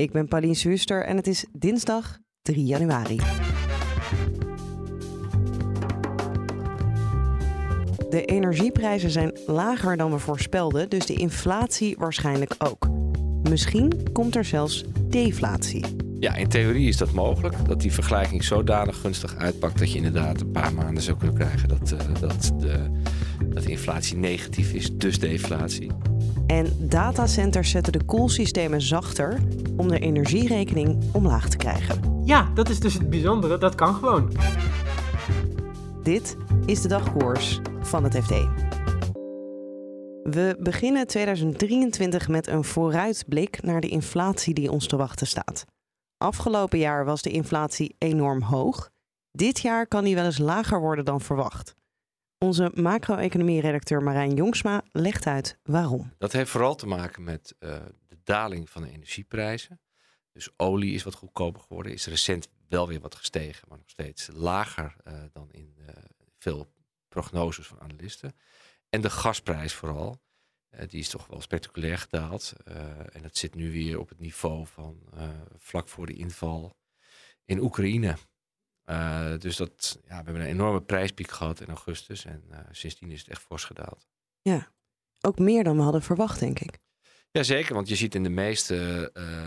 Ik ben Pauline Zuster en het is dinsdag 3 januari. De energieprijzen zijn lager dan we voorspelden, dus de inflatie waarschijnlijk ook. Misschien komt er zelfs deflatie. Ja, in theorie is dat mogelijk. Dat die vergelijking zodanig gunstig uitpakt dat je inderdaad een paar maanden zou kunnen krijgen dat, uh, dat, de, dat de inflatie negatief is, dus deflatie. En datacenters zetten de koelsystemen zachter om de energierekening omlaag te krijgen. Ja, dat is dus het bijzondere. Dat kan gewoon. Dit is de dagkoers van het FD. We beginnen 2023 met een vooruitblik naar de inflatie die ons te wachten staat. Afgelopen jaar was de inflatie enorm hoog. Dit jaar kan die wel eens lager worden dan verwacht. Onze macro-economie-redacteur Marijn Jongsma legt uit waarom. Dat heeft vooral te maken met uh, de daling van de energieprijzen. Dus olie is wat goedkoper geworden, is recent wel weer wat gestegen, maar nog steeds lager uh, dan in uh, veel prognoses van analisten. En de gasprijs vooral, die is toch wel spectaculair gedaald. en dat zit nu weer op het niveau van vlak voor de inval in Oekraïne. Uh, dus dat, ja, we hebben een enorme prijspiek gehad in augustus. En uh, sindsdien is het echt fors gedaald. Ja, ook meer dan we hadden verwacht, denk ik. Jazeker, want je ziet in de meeste uh,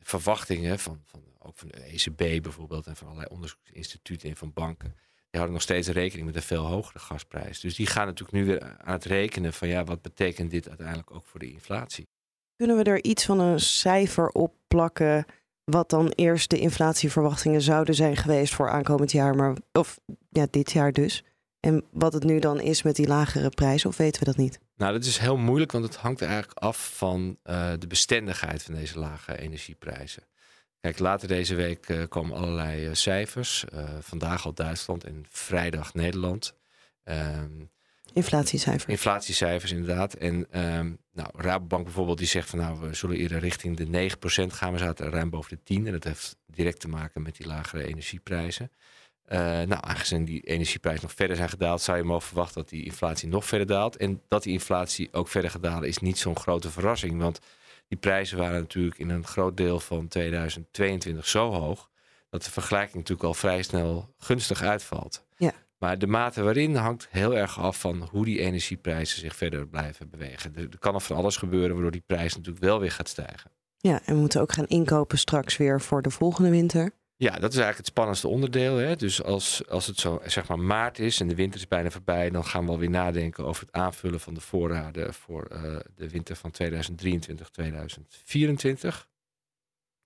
verwachtingen, van, van, ook van de ECB bijvoorbeeld... en van allerlei onderzoeksinstituten en van banken... die houden nog steeds rekening met een veel hogere gasprijs. Dus die gaan natuurlijk nu weer aan het rekenen van... ja, wat betekent dit uiteindelijk ook voor de inflatie? Kunnen we er iets van een cijfer op plakken wat dan eerst de inflatieverwachtingen zouden zijn geweest voor aankomend jaar, maar of ja, dit jaar dus. En wat het nu dan is met die lagere prijzen, of weten we dat niet? Nou, dat is heel moeilijk, want het hangt eigenlijk af van uh, de bestendigheid van deze lage energieprijzen. Kijk, later deze week uh, komen allerlei uh, cijfers. vandaag al Duitsland en vrijdag Nederland. Ehm, Inflatiecijfers. Inflatiecijfers, inderdaad. En um, nou, Rabobank bijvoorbeeld, die zegt van nou, we zullen eerder richting de 9% gaan. We zaten ruim boven de 10. En dat heeft direct te maken met die lagere energieprijzen. Uh, nou, aangezien die energieprijzen nog verder zijn gedaald, zou je mogen verwachten dat die inflatie nog verder daalt. En dat die inflatie ook verder gedaald is niet zo'n grote verrassing. Want die prijzen waren natuurlijk in een groot deel van 2022 zo hoog. Dat de vergelijking natuurlijk al vrij snel gunstig uitvalt. Ja. Maar de mate waarin hangt heel erg af van hoe die energieprijzen zich verder blijven bewegen. Er, kan er van alles gebeuren waardoor die prijs natuurlijk wel weer gaat stijgen. Ja, en we moeten ook gaan inkopen straks weer voor de volgende winter. Ja, dat is eigenlijk het spannendste onderdeel. Hè? Dus als, als het zo zeg maar maart is en de winter is bijna voorbij, dan gaan we alweer nadenken over het aanvullen van de voorraden voor uh, de winter van 2023, 2024.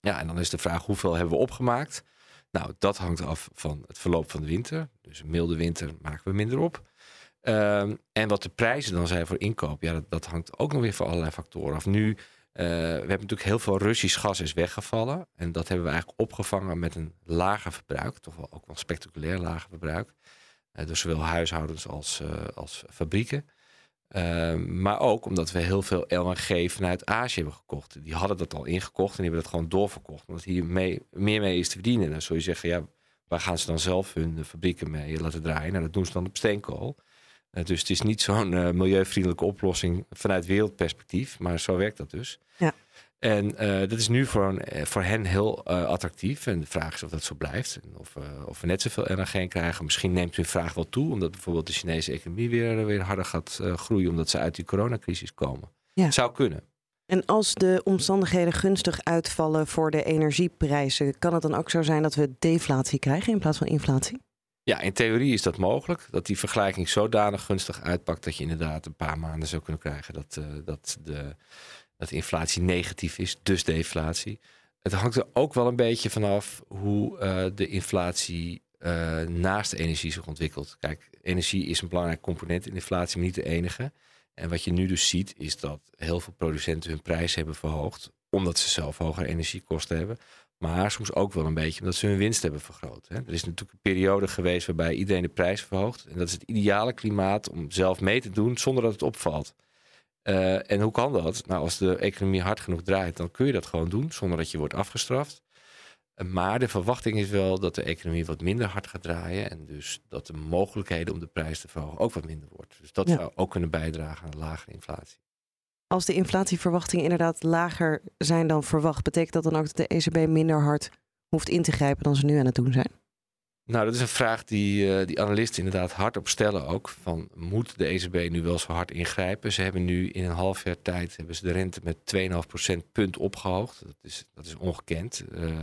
Ja, en dan is de vraag hoeveel hebben we opgemaakt? Nou, dat hangt af van het verloop van de winter. Dus een milde winter maken we minder op. Um, en wat de prijzen dan zijn voor inkoop, ja, dat, dat, hangt ook nog weer van allerlei factoren af. Nu, uh, we hebben natuurlijk heel veel Russisch gas is weggevallen. En dat hebben we eigenlijk opgevangen met een lager verbruik. Toch wel ook wel spectaculair lager verbruik. Uh, dus zowel huishoudens als, uh, als fabrieken. Uh, maar ook omdat we heel veel LNG vanuit Azië hebben gekocht. Die hadden dat al ingekocht en die hebben dat gewoon doorverkocht. Omdat hier mee, meer mee is te verdienen. En dan zul je zeggen, ja, waar gaan ze dan zelf hun fabrieken mee laten draaien? Nou, dat doen ze dan op steenkool. Uh, dus het is niet zo'n uh, milieuvriendelijke oplossing vanuit wereldperspectief. Maar zo werkt dat dus. Ja. En uh, dat is nu voor, een, voor hen heel uh, attractief. En de vraag is of dat zo blijft. En of, uh, of we net zoveel LNG krijgen. Misschien neemt hun vraag wel toe. Omdat bijvoorbeeld de Chinese economie weer, weer harder gaat groeien. Omdat ze uit die coronacrisis komen. Ja. Zou kunnen. En als de omstandigheden gunstig uitvallen voor de energieprijzen. Kan het dan ook zo zijn dat we deflatie krijgen in plaats van inflatie? Ja, in theorie is dat mogelijk. Dat die vergelijking zodanig gunstig uitpakt. Dat je inderdaad een paar maanden zou kunnen krijgen. Dat, dat de dat inflatie negatief is, dus deflatie. Het hangt er ook wel een beetje vanaf hoe uh, de inflatie uh, naast de energie zich ontwikkelt. Kijk, energie is een belangrijk component in inflatie, maar niet de enige. En wat je nu dus ziet, is dat heel veel producenten hun prijs hebben verhoogd omdat ze zelf hogere energiekosten hebben. Maar soms ook wel een beetje omdat ze hun winst hebben vergroot. Hè. Er is natuurlijk een periode geweest waarbij iedereen de prijs verhoogt. En dat is het ideale klimaat om zelf mee te doen zonder dat het opvalt. Uh, en hoe kan dat? Nou, als de economie hard genoeg draait, dan kun je dat gewoon doen zonder dat je wordt afgestraft. Maar de verwachting is wel dat de economie wat minder hard gaat draaien. En dus dat de mogelijkheden om de prijs te verhogen ook wat minder wordt. Dus dat zou ook kunnen bijdragen aan lagere inflatie. Als de inflatieverwachtingen inderdaad lager zijn dan verwacht, betekent dat dan ook dat de ECB minder hard hoeft in te grijpen dan ze nu aan het doen zijn? Nou, dat is een vraag die, uh, die analisten inderdaad hardop stellen ook. Van, moet de ECB nu wel zo hard ingrijpen? Ze hebben nu in een half jaar tijd hebben ze de rente met 2,5% punt opgehoogd. Dat is, dat is ongekend. Uh,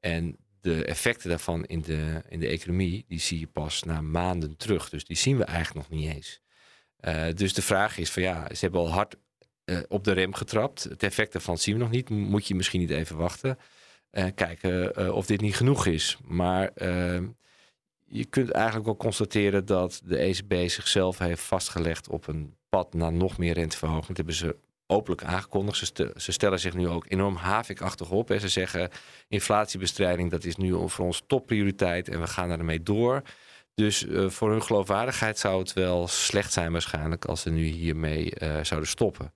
en de effecten daarvan in de, in de economie, die zie je pas na maanden terug. Dus die zien we eigenlijk nog niet eens. Uh, dus de vraag is van ja, ze hebben al hard op de rem getrapt. Het effect daarvan zien we nog niet. Moet je misschien niet even wachten. Uh, kijken of dit niet genoeg is. Maar ehm, je kunt eigenlijk wel constateren dat de ECB zichzelf heeft vastgelegd op een pad naar nog meer renteverhoging. Dat hebben ze openlijk aangekondigd. Ze, stellen zich nu ook enorm havikachtig op. Hè. Ze zeggen inflatiebestrijding, dat is nu voor ons topprioriteit en we gaan daarmee door. Dus uh, voor hun geloofwaardigheid zou het wel slecht zijn waarschijnlijk als ze nu hiermee zouden stoppen.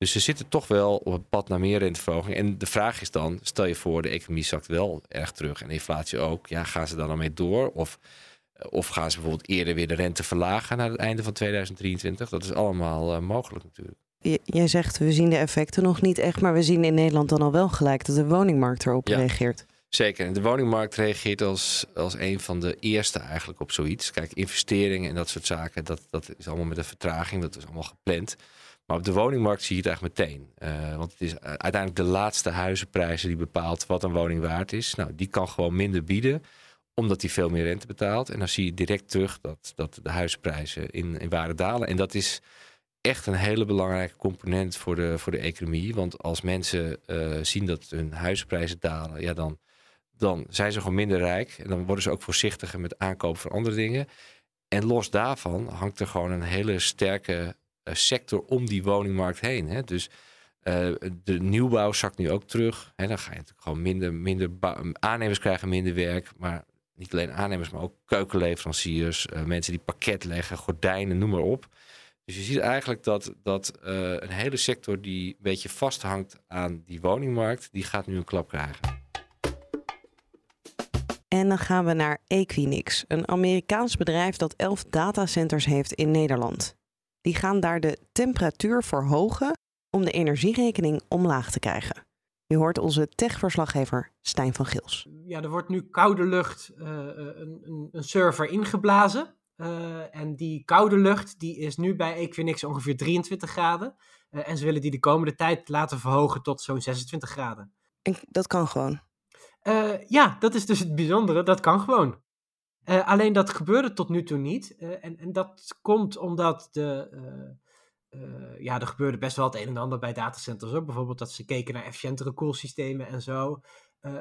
Dus ze zitten toch wel op het pad naar meer renteverhoging. En de vraag is dan, stel je voor de economie zakt wel erg terug en de inflatie ook. Ja, gaan ze dan daarmee door? Of, of gaan ze bijvoorbeeld eerder weer de rente verlagen naar het einde van 2023? Dat is allemaal uh, mogelijk natuurlijk jij zegt we zien de effecten nog niet echt, maar we zien in Nederland dan al wel gelijk dat de woningmarkt erop reageert. Zeker. De woningmarkt reageert als, als een van de eerste eigenlijk op zoiets. Kijk, investeringen en dat soort zaken, dat, dat is allemaal met een vertraging, dat is allemaal gepland. Maar op de woningmarkt zie je het eigenlijk meteen. Uh, want het is uiteindelijk de laatste huizenprijzen die bepaalt wat een woning waard is. Nou, die kan gewoon minder bieden, omdat die veel meer rente betaalt. En dan zie je direct terug dat, dat de huizenprijzen in, in waarde dalen. En dat is echt een hele belangrijke component voor de, voor de economie. Want als mensen uh, zien dat hun huizenprijzen dalen, ja, dan, dan zijn ze gewoon minder rijk. En dan worden ze ook voorzichtiger met aankopen van andere dingen. En los daarvan hangt er gewoon een hele sterke uh, sector om die woningmarkt heen. Hè? Dus uh, de nieuwbouw zakt nu ook terug. Hè? Dan ga je natuurlijk gewoon minder, minder aannemers krijgen minder werk. Maar niet alleen aannemers, maar ook keukenleveranciers, mensen die pakket leggen, gordijnen, noem maar op. Dus je ziet eigenlijk dat, dat een hele sector die een beetje vasthangt aan die woningmarkt, die gaat nu een klap krijgen. En dan gaan we naar Equinix, een Amerikaans bedrijf dat 11 datacenters heeft in Nederland. Die gaan daar de temperatuur verhogen om de energierekening omlaag te krijgen. Je hoort onze techverslaggever Stijn van Gils. Ja, er wordt nu koude lucht uh, een, een server ingeblazen. Uh, en die koude lucht die is nu bij Equinix ongeveer 23 graden. Uh, en ze willen die de komende tijd laten verhogen tot zo'n 26 graden. En dat kan gewoon? Uh, ja, dat is dus het bijzondere. Dat kan gewoon. alleen dat gebeurde tot nu toe niet. en, en dat komt omdat de... ja, er gebeurde best wel het een en ander bij datacenters ook. Bijvoorbeeld dat ze keken naar efficiëntere koelsystemen en zo.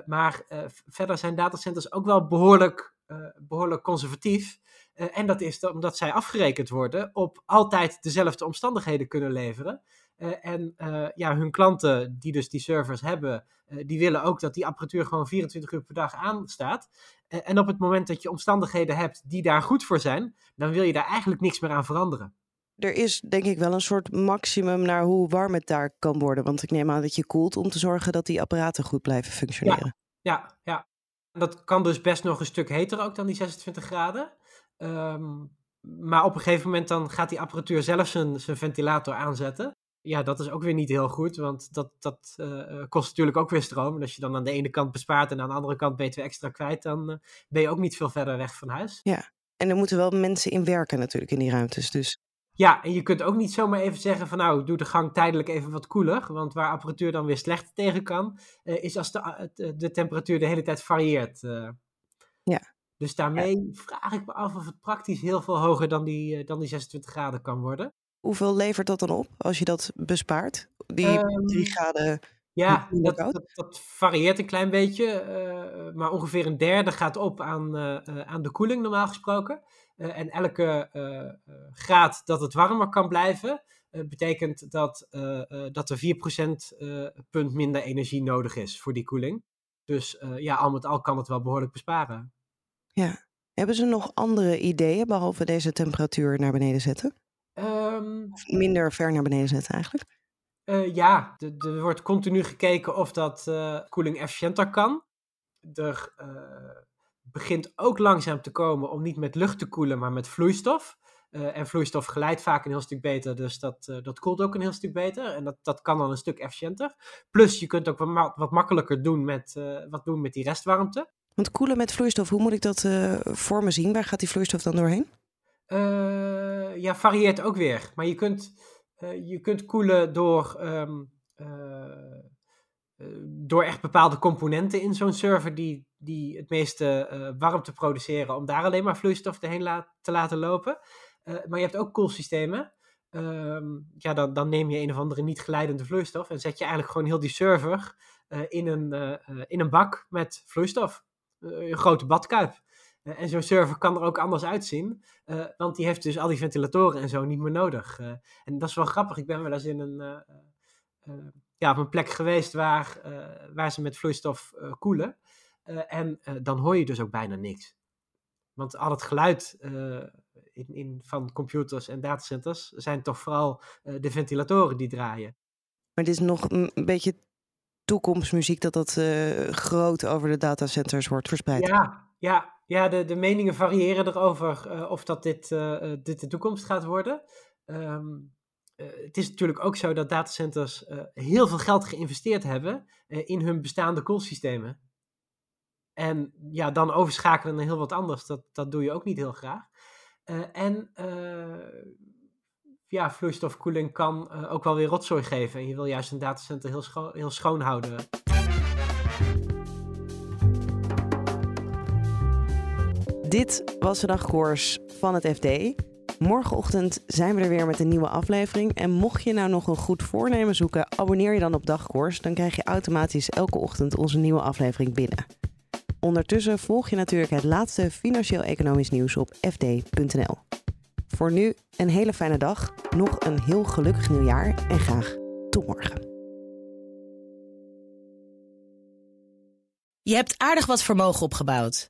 maar verder zijn datacenters ook wel behoorlijk, behoorlijk conservatief. En dat is omdat zij afgerekend worden op altijd dezelfde omstandigheden kunnen leveren. Uh, en uh, ja, hun klanten die dus die servers hebben, die willen ook dat die apparatuur gewoon 24 uur per dag aanstaat. en op het moment dat je omstandigheden hebt die daar goed voor zijn, dan wil je daar eigenlijk niks meer aan veranderen. Er is denk ik wel een soort maximum naar hoe warm het daar kan worden. Want ik neem aan dat je koelt om te zorgen dat die apparaten goed blijven functioneren. Ja, ja, ja. Dat kan dus best nog een stuk heter ook dan die 26 graden. Um, maar op een gegeven moment dan gaat die apparatuur zelf zijn, zijn ventilator aanzetten. Ja, dat is ook weer niet heel goed, want dat, dat uh, kost natuurlijk ook weer stroom. En als je dan aan de ene kant bespaart en aan de andere kant ben je weer extra kwijt, dan uh, ben je ook niet veel verder weg van huis. Ja, en er moeten wel mensen in werken natuurlijk in die ruimtes. Dus. Ja, en je kunt ook niet zomaar even zeggen van nou, doe de gang tijdelijk even wat koeler. Want waar apparatuur dan weer slecht tegen kan, uh, is als de, de temperatuur de hele tijd varieert. Ja. Dus daarmee vraag ik me af of het praktisch heel veel hoger dan die, dan die 26 graden kan worden. Hoeveel levert dat dan op als je dat bespaart? Die um, 3 graden. Ja, dat, dat, dat, varieert een klein beetje. Uh, maar ongeveer een derde gaat op aan, uh, aan de koeling, normaal gesproken. en elke graad dat het warmer kan blijven, betekent dat, dat er 4% punt minder energie nodig is voor die koeling. Dus ja, al met al kan het wel behoorlijk besparen. Ja. Hebben ze nog andere ideeën behalve deze temperatuur naar beneden zetten? Um, minder ver naar beneden zetten eigenlijk? Uh, ja, er wordt continu gekeken of dat uh, koeling efficiënter kan. Er uh, begint ook langzaam te komen om niet met lucht te koelen, maar met vloeistof. en vloeistof geleidt vaak een heel stuk beter, dus dat, dat koelt ook een heel stuk beter. En dat, dat kan dan een stuk efficiënter. Plus je kunt ook wat, wat makkelijker doen met, wat doen met die restwarmte. Want koelen met vloeistof, hoe moet ik dat voor me zien? Waar gaat die vloeistof dan doorheen? Ja, varieert ook weer. Maar je kunt uh, je kunt koelen door, um, uh, door echt bepaalde componenten in zo'n server die, die het meeste warmte produceren, om daar alleen maar vloeistof heen te laten lopen. maar je hebt ook koelsystemen. Um, ja, dan, dan neem je een of andere niet geleidende vloeistof en zet je eigenlijk gewoon heel die server in, een, in een bak met vloeistof. een grote badkuip. Eh, en zo'n server kan er ook anders uitzien, uh, want die heeft dus al die ventilatoren en zo niet meer nodig. Uh, en dat is wel grappig. Ik ben wel eens in een, ja, op een plek geweest waar, waar ze met vloeistof koelen. en dan hoor je dus ook bijna niks. Want al het geluid in, in, van computers en datacenters zijn toch vooral de ventilatoren die draaien. Maar dit is nog een beetje toekomstmuziek dat dat groot over de datacenters wordt verspreid. Ja, ja, ja, de, de meningen variëren erover uh, of dat dit, uh, dit de toekomst gaat worden. Uh, het is natuurlijk ook zo dat datacenters heel veel geld geïnvesteerd hebben in hun bestaande koelsystemen. En ja, dan overschakelen naar heel wat anders, dat, dat doe je ook niet heel graag. en ja, vloeistofkoeling kan ook wel weer rotzooi geven. En je wil juist een datacenter heel, scho heel schoon houden. Dit was de dagkoers van het FD. Morgenochtend zijn we er weer met een nieuwe aflevering. En mocht je nou nog een goed voornemen zoeken, abonneer je dan op Dagkoers. Dan krijg je automatisch elke ochtend onze nieuwe aflevering binnen. Ondertussen volg je natuurlijk het laatste financieel-economisch nieuws op fd.nl. Voor nu een hele fijne dag, nog een heel gelukkig nieuwjaar en graag tot morgen. Je hebt aardig wat vermogen opgebouwd.